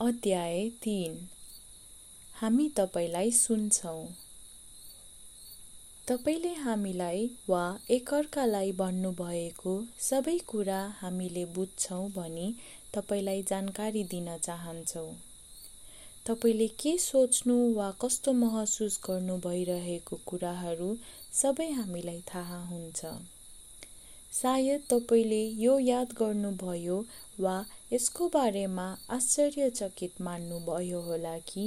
अध्याय तिन। हामी तपाईँलाई सुन्छौँ। तपाईँले हामीलाई वा एकअर्कालाई भन्नुभएको सबै कुरा हामीले बुझ्छौँ भनी तपाईँलाई जानकारी दिन चाहन्छौँ। तपाईँले के सोच्नु वा कस्तो महसुस गर्नु भइरहेको कुराहरू सबै हामीलाई थाहा हुन्छ। सायद तपाईँले यो याद गर्नुभयो वा यसको बारेमा आश्चर्यचकित मान्नुभयो होला कि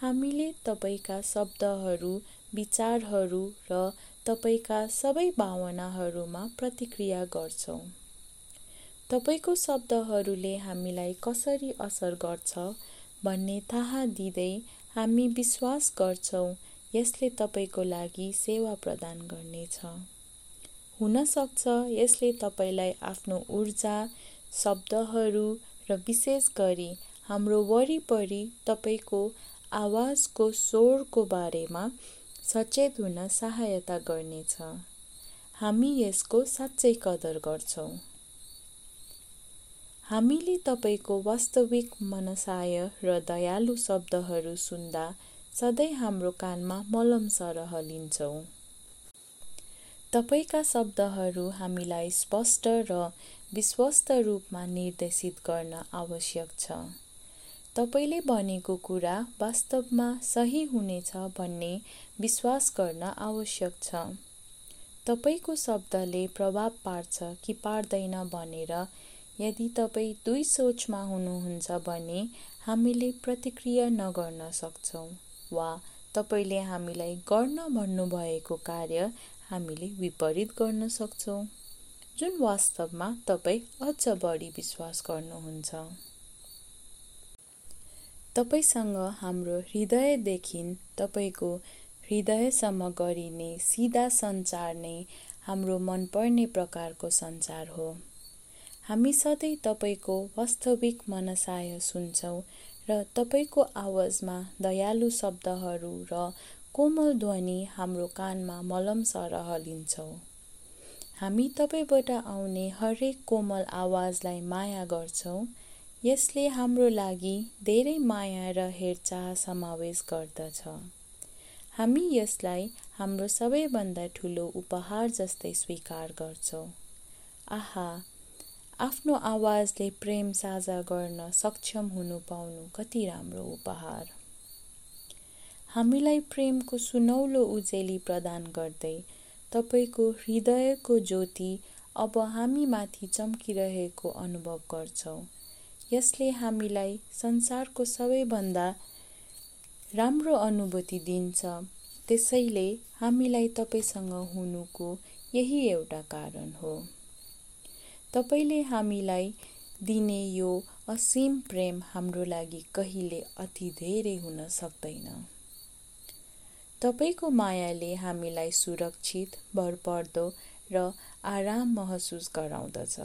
हामीले तपाईँका शब्दहरू विचारहरू र तपाईँका सबै भावनाहरूमा प्रतिक्रिया गर्छौँ। तपाईँको शब्दहरूले हामीलाई कसरी असर गर्छ भन्ने थाहा दिँदै हामी विश्वास गर्छौँ यसले तपाईँको लागि सेवा प्रदान गर्नेछ। हुन सक्छ यसले तपाईँलाई आफ्नो ऊर्जा शब्दहरू र विशेष गरी हाम्रो वरिपरि तपाईँको आवाजको स्वरको बारेमा सचेत हुन सहायता गर्नेछ। हामी यसको साँच्चै कदर गर्छौँ। हामीले तपाईँको वास्तविक मनसाय र दयालु शब्दहरू सुन्दा सधैँ हाम्रो कानमा मलम सरह लिन्छौँ। तपाईँका शब्दहरू हामीलाई स्पष्ट र विश्वस्त रूपमा निर्देशित गर्न आवश्यक छ। तपाईँले भनेको कुरा वास्तवमा सही हुनेछ भन्ने विश्वास गर्न आवश्यक छ। तपाईँको शब्दले प्रभाव पार्छ कि पार्दैन भनेर यदि तपाईँ दुई सोचमा हुनुहुन्छ भने हामीले प्रतिक्रिया नगर्न सक्छौँ वा तपाईँले हामीलाई गर्न भन्नुभएको कार्य हामीले विपरीत गर्न सक्छौँ जुन वास्तवमा तपाईँ अझ बढी विश्वास गर्नुहुन्छ। तपाईँसँग हाम्रो हृदयदेखि तपाईँको हृदयसम्म गरिने सिधा सञ्चार नै हाम्रो मनपर्ने प्रकारको सञ्चार हो। हामी सधैँ तपाईँको वास्तविक मनसाय सुन्छौँ र तपाईँको आवाजमा दयालु शब्दहरू र कोमल ध्वनि हाम्रो कानमा मलम सरह लिन्छौँ हामी तपाईँबाट आउने हरेक कोमल आवाजलाई माया गर्छौँ। यसले हाम्रो लागि धेरै माया र हेरचाह समावेश गर्दछ। हामी यसलाई हाम्रो सबैभन्दा ठुलो उपहार जस्तै स्वीकार गर्छौँ। आहा आफ्नो आवाजले प्रेम साझा गर्न सक्षम हुनु पाउनु कति राम्रो उपहार। हामीलाई प्रेमको सुनौलो उजेली प्रदान गर्दै तपाईँको हृदयको ज्योति अब हामीमाथि चम्किरहेको अनुभव गर्छौँ। यसले हामीलाई संसारको सबैभन्दा राम्रो अनुभूति दिन्छ। त्यसैले हामीलाई तपाईँसँग हुनुको यही एउटा कारण हो। तपाईँले हामीलाई दिने यो असीम प्रेम हाम्रो लागि कहिले अति धेरै हुन सक्दैन। तपाईँको मायाले हामीलाई सुरक्षित भरपर्दो र आराम महसुस गराउँदछ।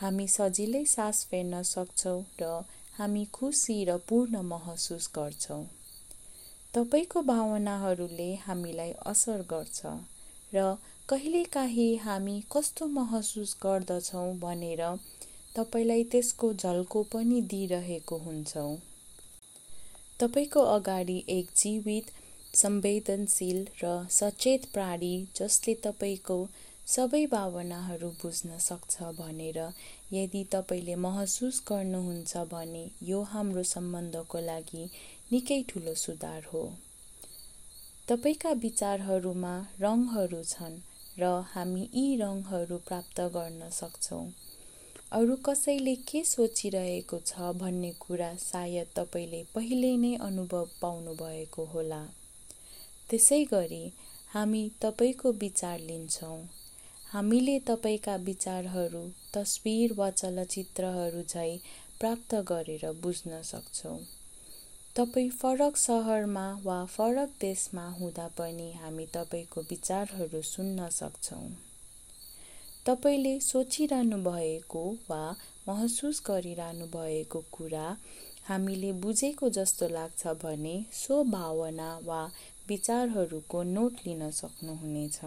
हामी सजिलै सास फेर्न सक्छौँ र हामी खुसी र पूर्ण महसुस गर्छौँ। तपाईँको भावनाहरूले हामीलाई असर गर्छ र कहिलेकाहीँ हामी कस्तो महसुस गर्दछौँ भनेर तपाईँलाई त्यसको झल्को पनि दिइरहेको हुन्छौँ। तपाईँको अगाडि एक जीवित संवेदनशील र सचेत प्राणी जसले तपाईँको सबै भावनाहरू बुझ्न सक्छ भनेर यदि तपाईँले महसुस गर्नुहुन्छ भने यो हाम्रो सम्बन्धको लागि निकै ठुलो सुधार हो। तपाईँका विचारहरूमा रङहरू छन् र हामी यी रङहरू प्राप्त गर्न सक्छौँ। अरू कसैले के सोचिरहेको छ भन्ने कुरा सायद तपाईँले पहिले नै अनुभव पाउनुभएको होला। त्यसै गरी हामी तपाईँको विचार लिन्छौँ। हामीले तपाईँका विचारहरू तस्विर वा चलचित्रहरू झैँ प्राप्त गरेर बुझ्न सक्छौँ। तपाईँ फरक सहरमा वा फरक देशमा हुँदा पनि हामी तपाईँको विचारहरू सुन्न सक्छौँ। तपाईँले सोचिरहनु भएको वा महसुस गरिरहनु भएको कुरा हामीले बुझेको जस्तो लाग्छ भने सो भावना वा विचारहरूको नोट लिन सक्नुहुनेछ।